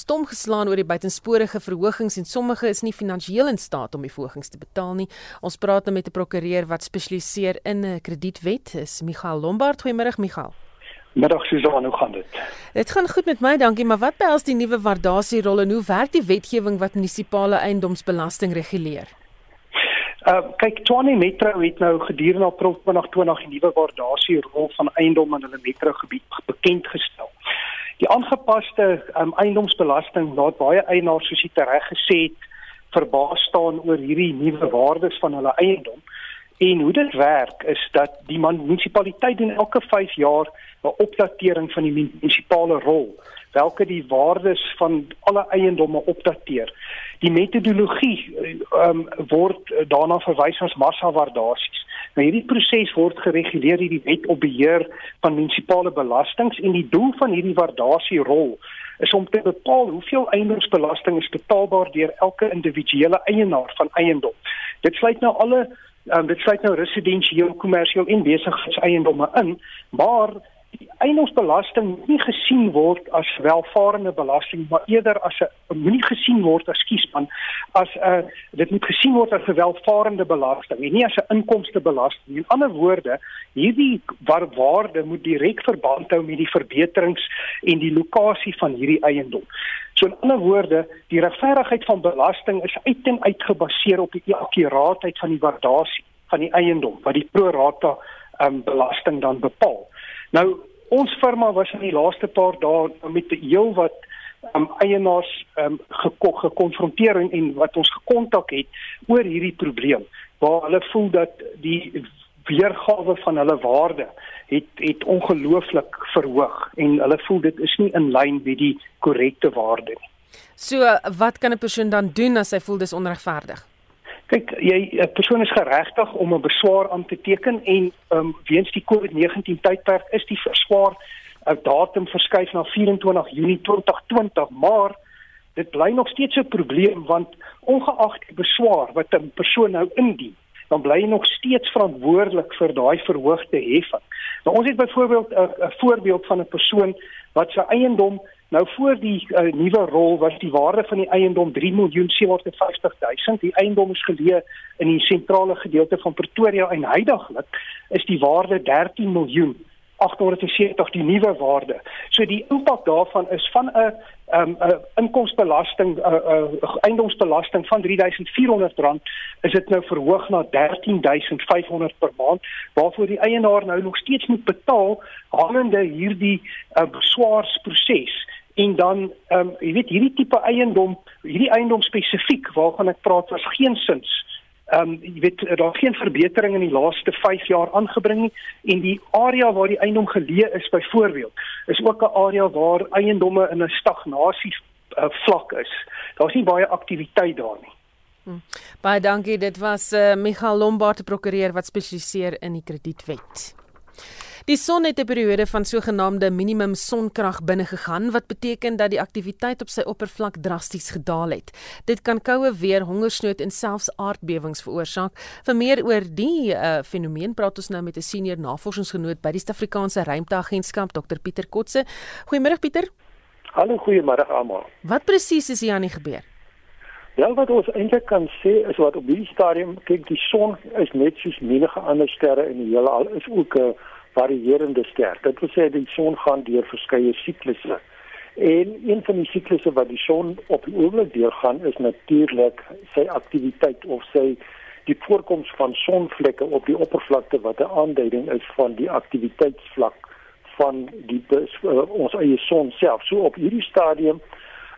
stom geslaan oor die buitensporige verhogings en sommige is nie finansiëel in staat om die verhogings te betaal nie. Ons praat nou met 'n prokureur wat spesialiseer in 'n kredietwet. Is Michael Lombard. Goeiemôre Michael. Middag Susan, hoe gaan dit? Dit gaan goed met my, dankie, maar wat behels die nuwe waardasierol en hoe werk die wetgewing wat munisipale eiendomsbelasting reguleer? Uh kyk Tshwane Metro het nou gedurende April 2020 die nuwe waardasie rol van eiendom in hulle metro gebied bekend gestel. Die aangepaste um, eiendomsbelasting laat baie eienaars soos jy reg gesê het verbaas staan oor hierdie nuwe waardes van hulle eiendom. En hoe dit werk is dat die munisipaliteit doen elke 5 jaar 'n opdatering van die munisipale rol, welke die waardes van alle eiendomme opdateer die metodologie um, word daarna verwys as massa waardasies. Nou hierdie proses word gereguleer deur die wet op beheer van munisipale belastings en die doel van hierdie waardasierol is om te bepaal hoeveel eiendomsbelasting is betaalbaar deur elke individuele eienaar van eiendom. Dit sluit nou alle um, dit sluit nou residensieel, kommersieel en besigheidseiendomme in, maar die eiendomsbelasting nie gesien word as welvarende belasting maar eerder as 'n moenie gesien word as skiesman as 'n uh, dit moet gesien word as 'n welvarende belasting en nie as 'n inkomstebelasting. In ander woorde, hierdie waarde moet direk verband hou met die verbeterings en die lokasie van hierdie eiendom. So in ander woorde, die regverdigheid van belasting is uit en uit gebaseer op die akkuraatheid van die waardasie van die eiendom wat die pro rata um, belasting dan bepaal. Nou ons firma was in die laaste paar dae met heel wat um, eienaars um, gekonfronteer en, en wat ons gekontak het oor hierdie probleem waar hulle voel dat die weergawe van hulle waarde het het ongelooflik verhoog en hulle voel dit is nie in lyn met die korrekte waarde nie. So wat kan 'n persoon dan doen as hy voel dis onregverdig? Kyk, jy 'n persoon is geregtig om 'n beswaar aan te teken en ehm um, weens die COVID-19 tydperk is die verswaar uh, datum verskuif na 24 Junie 2020, maar dit bly nog steeds 'n probleem want ongeag die beswaar wat 'n persoon nou indien, dan bly hy nog steeds verantwoordelik vir daai verhoogde heffing. Nou ons het byvoorbeeld 'n voorbeeld van 'n persoon wat sy eiendom Nou voor die uh, nuwe rol was die waarde van die eiendom 3 miljoen 750 000. Die eiendom is geleë in die sentrale gedeelte van Pretoria en heidaglik is die waarde 13 miljoen 870 die nuwe waarde. So die impak daarvan is van 'n 'n um, 'n inkomstebelasting 'n uh, 'n uh, eiendomsbelasting van R3400 is dit nou verhoog na R13500 per maand waarvoor die eienaar nou nog steeds moet betaal hangende hierdie uh, beswaarsproses. En dan ehm um, jy weet hierdie tipe eiendom, hierdie eiendom spesifiek waarvan ek praat was geen sins Ehm um, jy weet daar geen verbetering in die laaste 5 jaar aangebring nie en die area waar die eiendom geleë is byvoorbeeld is ook 'n area waar eiendomme in 'n stagnasie uh, vlak is. Daar's nie baie aktiwiteit daar nie. Hmm. Baie dankie. Dit was uh, Michael Lombard, prokureur wat spesialiseer in die kredietwet. Die son het 'n periode van sogenaamde minimum sonkrag binne gegaan wat beteken dat die aktiwiteit op sy oppervlak drasties gedaal het. Dit kan koue weer, hongersnood en selfs aardbewings veroorsaak. Vir meer oor die uh, fenomeen praat ons nou met 'n senior navorsingsgenoot by die Suid-Afrikaanse Ruimteagentskap, Dr Pieter Kotse. Goeiemôre Pieter. Hallo, goeiemôre almal. Wat presies is hier aan die gebeur? Wel wat ons eintlik kan sê is wat op hierdie stadium kyk die son is net soos menige ander sterre in die heelal is ook 'n uh, varierende ster. Dit wil sê die son gaan deur verskeie siklusse. En een van die siklusse wat die son op die oomblik deurgaan is natuurlik sy aktiwiteit of sy die voorkoms van sonvlekke op die oppervlakte wat 'n aanduiding is van die aktiwiteitsvlak van die uh, ons eie son self. So op hierdie stadium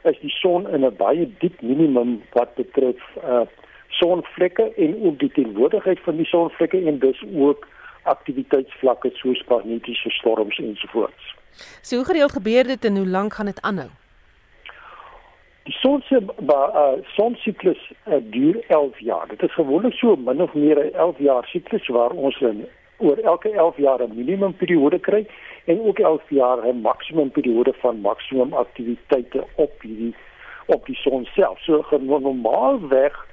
is die son in 'n baie diep minimum wat betref uh sonvlekke en ook die teenwoordigheid van die sonvlekke en dus ook aktiwiteitsvlakke soos magnetiese storms ensovoorts. So hoe gereeld gebeur dit en hoe lank gaan dit aanhou? Die son se uh, sonsiklus uh, duur 11 jaar. Dit is gewoonlik so min of meer 'n 11 jaar siklus waar ons in oor elke 11 jaar 'n minimum periode kry en ook 11 jaar 'n maksimum periode van maksimum aktiwiteite op hierdie op die son self. So normaalweg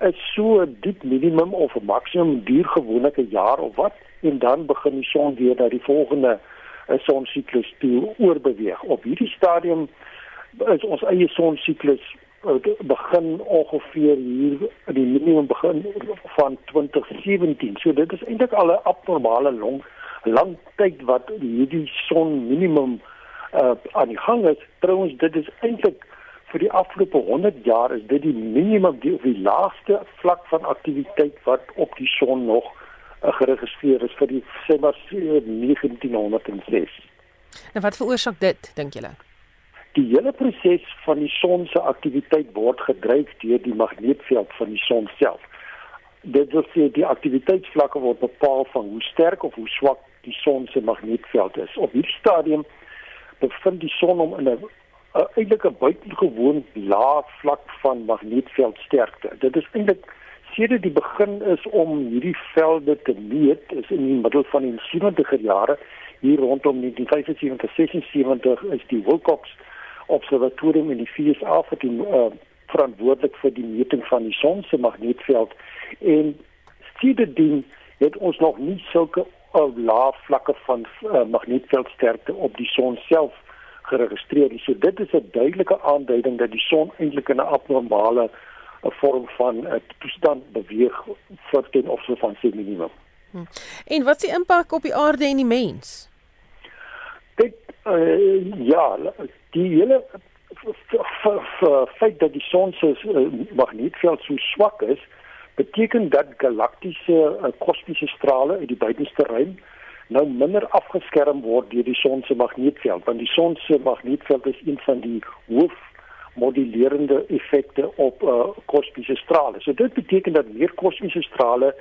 is so 'n diep minimum of 'n maksimum duur gewoonlik 'n jaar of wat en dan begin die son weer na die volgende uh, sonsiklus toe oorbeweeg. Op hierdie stadium is ons eie sonsiklus uh, begin ongeveer hier in die minimum begin van 2017. So dit is eintlik al 'n abnormale long lang tyd wat hierdie son minimum uh, aan die gang is. Trouwens dit is eintlik vir die afgelope 100 jaar is dit die minimum die, die laagste vlak van aktiwiteit wat op die son nog uh, geregistreer is vir die sê maar 1906. Nou wat veroorsaak dit dink julle? Die hele proses van die son se aktiwiteit word gedryf deur die magneetveld van die son self. Dit wil sê die aktiwiteitsvlakke word bepaal van hoe sterk of hoe swak die son se magneetveld is. Op hierdie stadium bevind die son hom in 'n eintlik 'n buitengewoon lae vlak van magneetveldsterkte. Dit is eintlik sedert die begin is om hierdie velde te meet is in die middel van die 70er jare hier rondom 1975 76 is die Wilcox observatorium in die VSA vir die uh, verantwoordelik vir die meting van die son se magneetveld en sedertdien het ons nog nie sulke uh, lae vlakke van uh, magneetveldsterkte op die son self geregistreer nie. So dit is 'n duidelike aanduiding dat die son eintlik in 'n abnormale 'n vorm van 'n toestand beweeg vir ten opsigte van sy minimum. Hm. En wat is die impak op die aarde en die mens? Dit uh, ja, die hele feit dat die son se uh, magneetveld so swak is, beteken dat galaktiese uh, kosmiese strale uit die buitenste ruim nou minder afgeskerm word deur die son se magneetveld, want die son se magneetveld is een van die hoof modulerende effekte op uh, kosmiese strale. So dit beteken dat meer kosmiese strale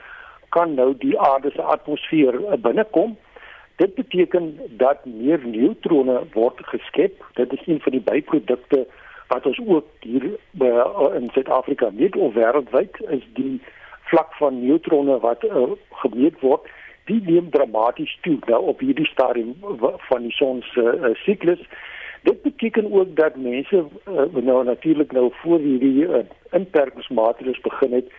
kan nou die aarde se atmosfeer uh, binnekom. Dit beteken dat meer neutrone word geskep. Dit is een van die byprodukte wat ons ook hier by, uh, in Suid-Afrika net of wêreldwyd is die vlak van neutrone wat uh, gemeet word. Die neem dramaties toe nou op hierdie stadium van die son se uh, siklus. Dit beteken ook dat mense uh, nou natuurlik nou voor hierdie uh, inperkingsmaatreëls begin het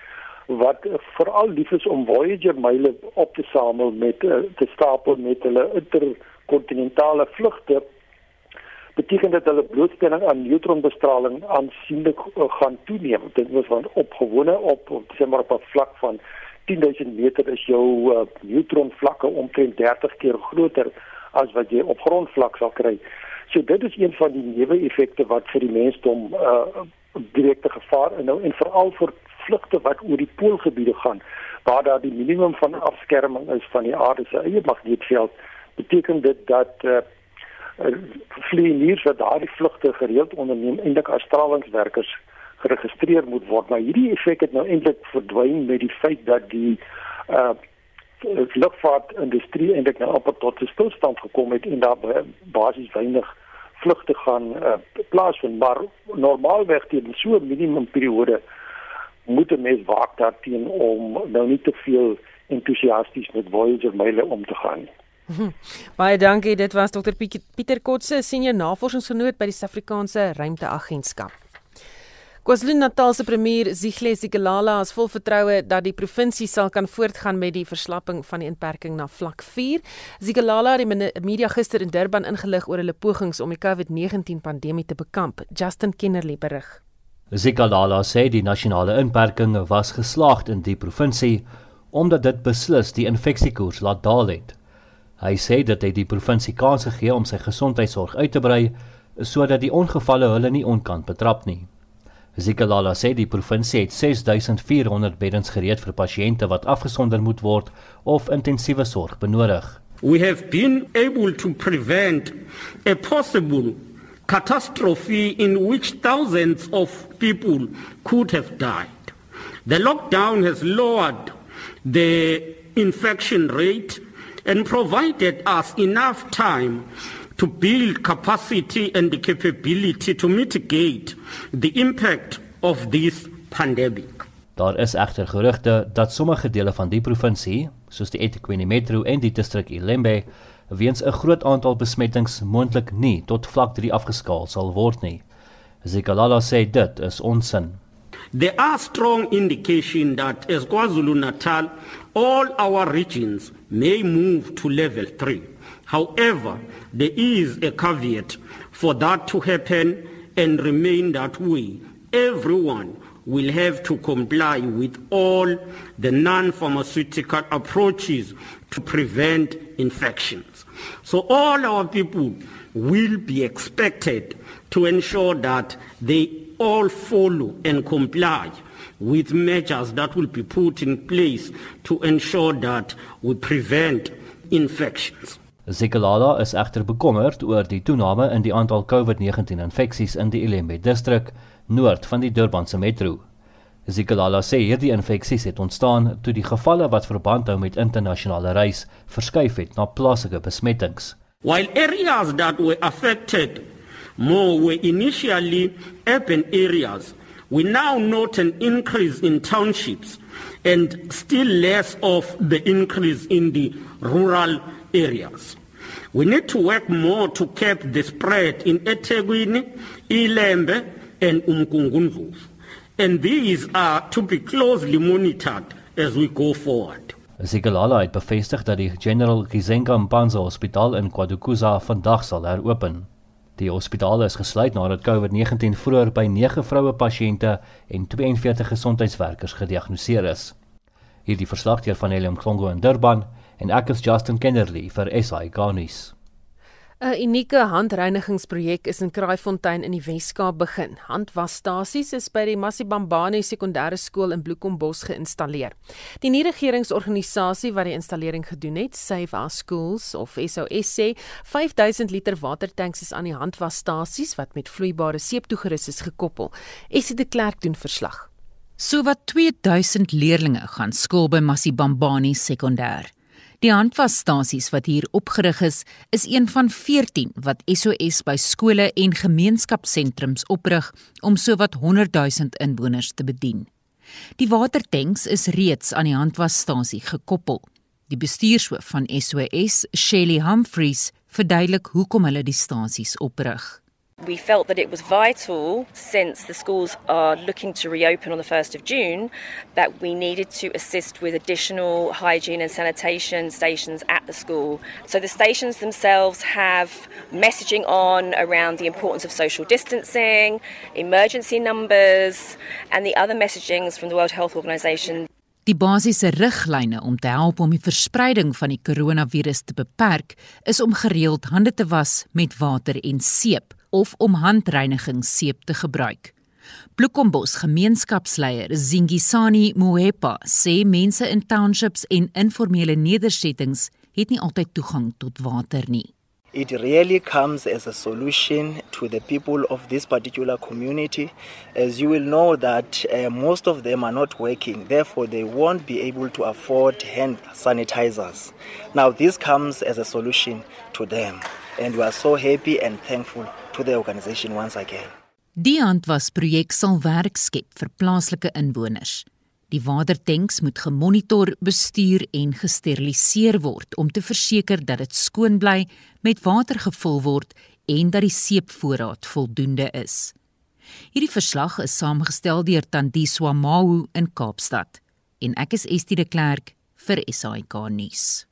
wat uh, veral lief is om Voyager myle op te samel met uh, te stapel met hulle interkontinentale vlugte beteken dit hulle blootstelling aan neutronbestraling aansienlik uh, gaan toeneem. Dit was van opgewone op sê maar op 'n vlak van 10000 meter is jou uh, neutronvlakke omtrent 30 keer groter as wat jy op grondvlak sal kry. So dit is een van die neeweffekte wat vir die mensdom uh, direkte gevaar inhou en veral vir vlugte wat oor die poolgebiede gaan waar daar die minimum van afskerming is van die aarde se eie magneetveld beteken dit dat uh, vlieëniers wat daardie vlugte gereeld onderneem eintlik as stralingswerkers geregistreer moet word maar hierdie effek het nou eintlik verdwyn met die feit dat die uh, lugvaartindustrie eintlik nou op tot 'n stilstand gekom het en daar basies weinig vlugte gaan uh, plaasvind maar normaalweg teen so 'n minimum periode moet 'n mens waak daarteen om nou nie te veel entoesiasties met Voyager myle om te gaan nie. Baie dankie. Dit was Dr Pieter Kotse, senior navorsingsgenoot by die Suid-Afrikaanse Ruimteagentskap. KwaZulu-Natal se premier Zihle Sikelala het vol vertroue dat die provinsie sal kan voortgaan met die verslapping van die inperking na vlak 4. Sikelala het die media gister in Durban ingelig oor hulle pogings om die COVID-19 pandemie te bekamp. Justin Kennerly berig. Sikelala sê die nasionale inperking was geslaagd in die provinsie omdat dit beslis die infeksiekoers laat daal het. Hy sê dat hy die provinsie kans gegee om sy gesondheidsorg uit te brei sodat die ongevalle hulle nie onkant betrap nie. Zikalala sê die provinsie het 6400 beddens gereed vir pasiënte wat afgesonder moet word of intensiewe sorg benodig. We have been able to prevent a possible catastrophe in which thousands of people could have died. The lockdown has lowered the infection rate and provided us enough time to build capacity and the capability to mitigate the impact of this pandemic. Daar is egter gerugte dat sommige dele van die provinsie, soos die eThekwini Metro en die distrik Ilembe, weens 'n groot aantal besmettings moontlik nie tot vlak 3 afgeskaal sal word nie. Zikalala sê dit is onsin. There are strong indication that as KwaZulu-Natal all our regions may move to level 3. However, there is a caveat for that to happen and remain that way. Everyone will have to comply with all the non-pharmaceutical approaches to prevent infections. So all our people will be expected to ensure that they all follow and comply with measures that will be put in place to ensure that we prevent infections. Zikalala is egter bekommerd oor die toename in die aantal COVID-19 infeksies in die Ilembe distrik noord van die Durbanse metro. Zikalala sê hierdie infeksies het ontstaan toe die gevalle wat verband hou met internasionale reis verskuif het na plaaslike besmettings. While areas that were affected more were initially urban areas, we now note an increase in townships and still less of the increase in the rural areas. We need to work more to cap the spread in eThekwini, Ilembe and Umgungundlovu. And these are to be closely monitored as we go forward. Zikalala het bevestig dat die General Kizenga Mpanza Hospitaal in KwaDukuza vandag sal heropen. Die hospitaal is gesluit nadat COVID-19 vroeër by 9 vroue pasiënte en 42 gesondheidswerkers gediagnoseer is. Hierdie verslag deur van Helium Klongo in Durban en ek is Justin Kennerly vir SI Garnis. 'n Unieke handreinigingsprojek is in Kraaifontein in die Wes-Kaap begin. Handwasstasies is by die Masibambane Sekondêre Skool in Bloekombos geïnstalleer. Die nie-regeringsorganisasie wat die installering gedoen het, Save Our Schools of SOS sê, 5000 liter watertanks is aan die handwasstasies wat met vloeibare seep toegerus is gekoppel. Esie de Klerk doen verslag. Sowat 2000 leerders gaan skool by Masibambane Sekondêr. Die handwasstasies wat hier opgerig is, is een van 14 wat SOS by skole en gemeenskapsentrums oprig om sowat 100 000 inwoners te bedien. Die watertanks is reeds aan die handwasstasie gekoppel. Die bestuurshoof van SOS, Shelly Humphreys, verduidelik hoekom hulle die stasies oprig. We felt that it was vital, since the schools are looking to reopen on the 1st of June, that we needed to assist with additional hygiene and sanitation stations at the school. So the stations themselves have messaging on around the importance of social distancing, emergency numbers, and the other messagings from the World Health Organization. Die basiese riglyne om te help om die verspreiding van die koronavirus te beperk, is om gereeld hande te was met water en seep of om handreinigingsseep te gebruik. Bloekombos gemeenskapsleier Zingisani Moepa sê mense in townships en informele nedersettings het nie altyd toegang tot water nie. it really comes as a solution to the people of this particular community. As you will know that uh, most of them are not working, therefore they won't be able to afford hand sanitizers. Now this comes as a solution to them and we are so happy and thankful to the organization once again. Die handwas projek sal werk skep vir plaaslike inwoners. Die watertanks moet gemonitor, bestuur en gesteriliseer word om te verseker dat dit skoon bly, met water gevul word en dat die seepvoorraad voldoende is. Hierdie verslag is saamgestel deur Tandiswa Mahu in Kaapstad en ek is Estie de Klerk vir SAK nuus.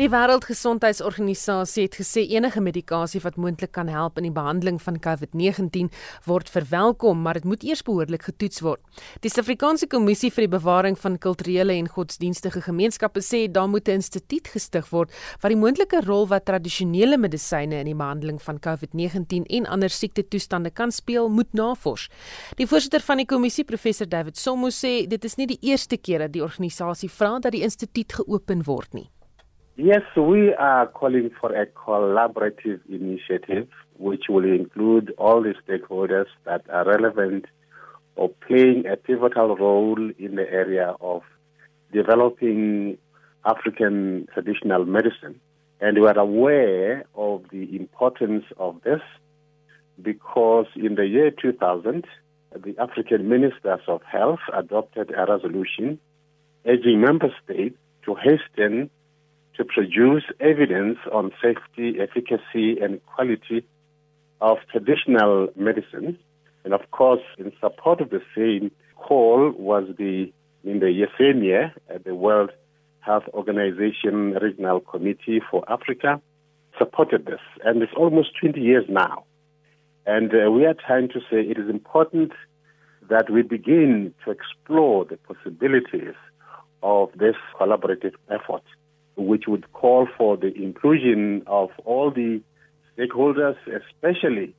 Die Wêreldgesondheidsorganisasie het gesê enige medikasie wat moontlik kan help in die behandeling van COVID-19 word verwelkom, maar dit moet eers behoorlik getoets word. Die Suid-Afrikaanse Kommissie vir die Bewaring van Kulturele en Godsdienstige Gemeenskappe sê daar moet 'n instituut gestig word wat die moontlike rol wat tradisionele medisyne in die behandeling van COVID-19 en ander siektetoestande kan speel, moet navors. Die voorsitter van die kommissie, professor David Somo sê dit is nie die eerste keer dat die organisasie vra dat die instituut geopen word nie. Yes, we are calling for a collaborative initiative which will include all the stakeholders that are relevant or playing a pivotal role in the area of developing African traditional medicine. And we are aware of the importance of this because in the year 2000, the African Ministers of Health adopted a resolution urging member states to hasten to produce evidence on safety, efficacy, and quality of traditional medicine. And of course, in support of the same call was the in the Yesenia, uh, the World Health Organization Regional Committee for Africa, supported this, and it's almost 20 years now. And uh, we are trying to say it is important that we begin to explore the possibilities of this collaborative effort which would call for the inclusion of all the stakeholders, especially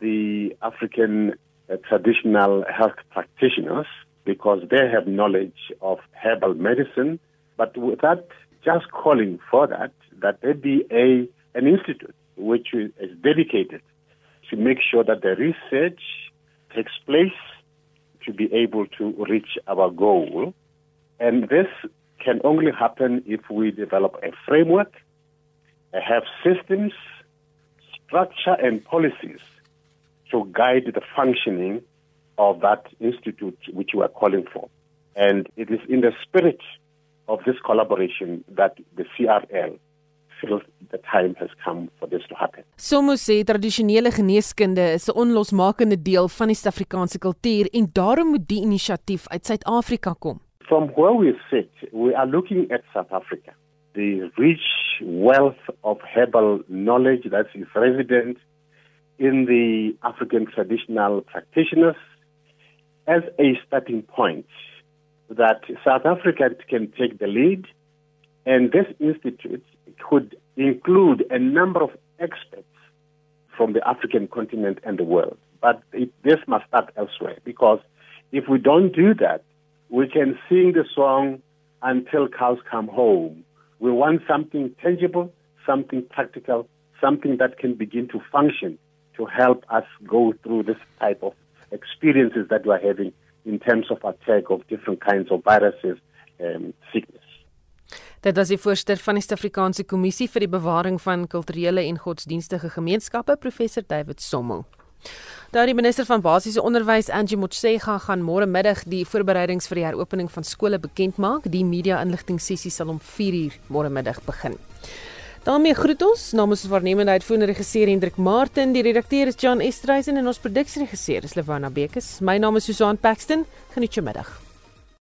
the African uh, traditional health practitioners, because they have knowledge of herbal medicine. But without just calling for that, that there be a an institute which is dedicated to make sure that the research takes place to be able to reach our goal. And this can only happen if we develop a framework, have systems, structure, and policies to guide the functioning of that institute which we are calling for. And it is in the spirit of this collaboration that the CRL feels the time has come for this to happen. Somo sê tradisionele geneeskunde is 'n onlosmakende deel van die Suid-Afrikaanse kultuur en daarom moet die inisiatief uit Suid-Afrika kom. From where we sit, we are looking at South Africa, the rich wealth of herbal knowledge that is resident in the African traditional practitioners as a starting point that South Africa can take the lead and this institute could include a number of experts from the African continent and the world. But it, this must start elsewhere because if we don't do that, we can sing the song until cows come home. We want something tangible, something practical, something that can begin to function to help us go through this type of experiences that we are having in terms of attack of different kinds of viruses and sickness. Dit is die voorsteur van die Suid-Afrikaanse Kommissie vir die Bewaring van Kulturele en Godsdienstige Gemeenskappe, professor David Sommel. Daar die minister van basiese onderwys Angie Motshega gaan môre middag die voorbereidings vir die heropening van skole bekend maak. Die media-inligting sessie sal om 4uur môre middag begin. daarmee groet ons namens ons waarnemende uitvoerende regisseur Hendrik Martin, die redakteur is Jan Estreisen en ons produksieregisseur is Lewana Bekes. My naam is Susan Paxton. Geniet jou middag.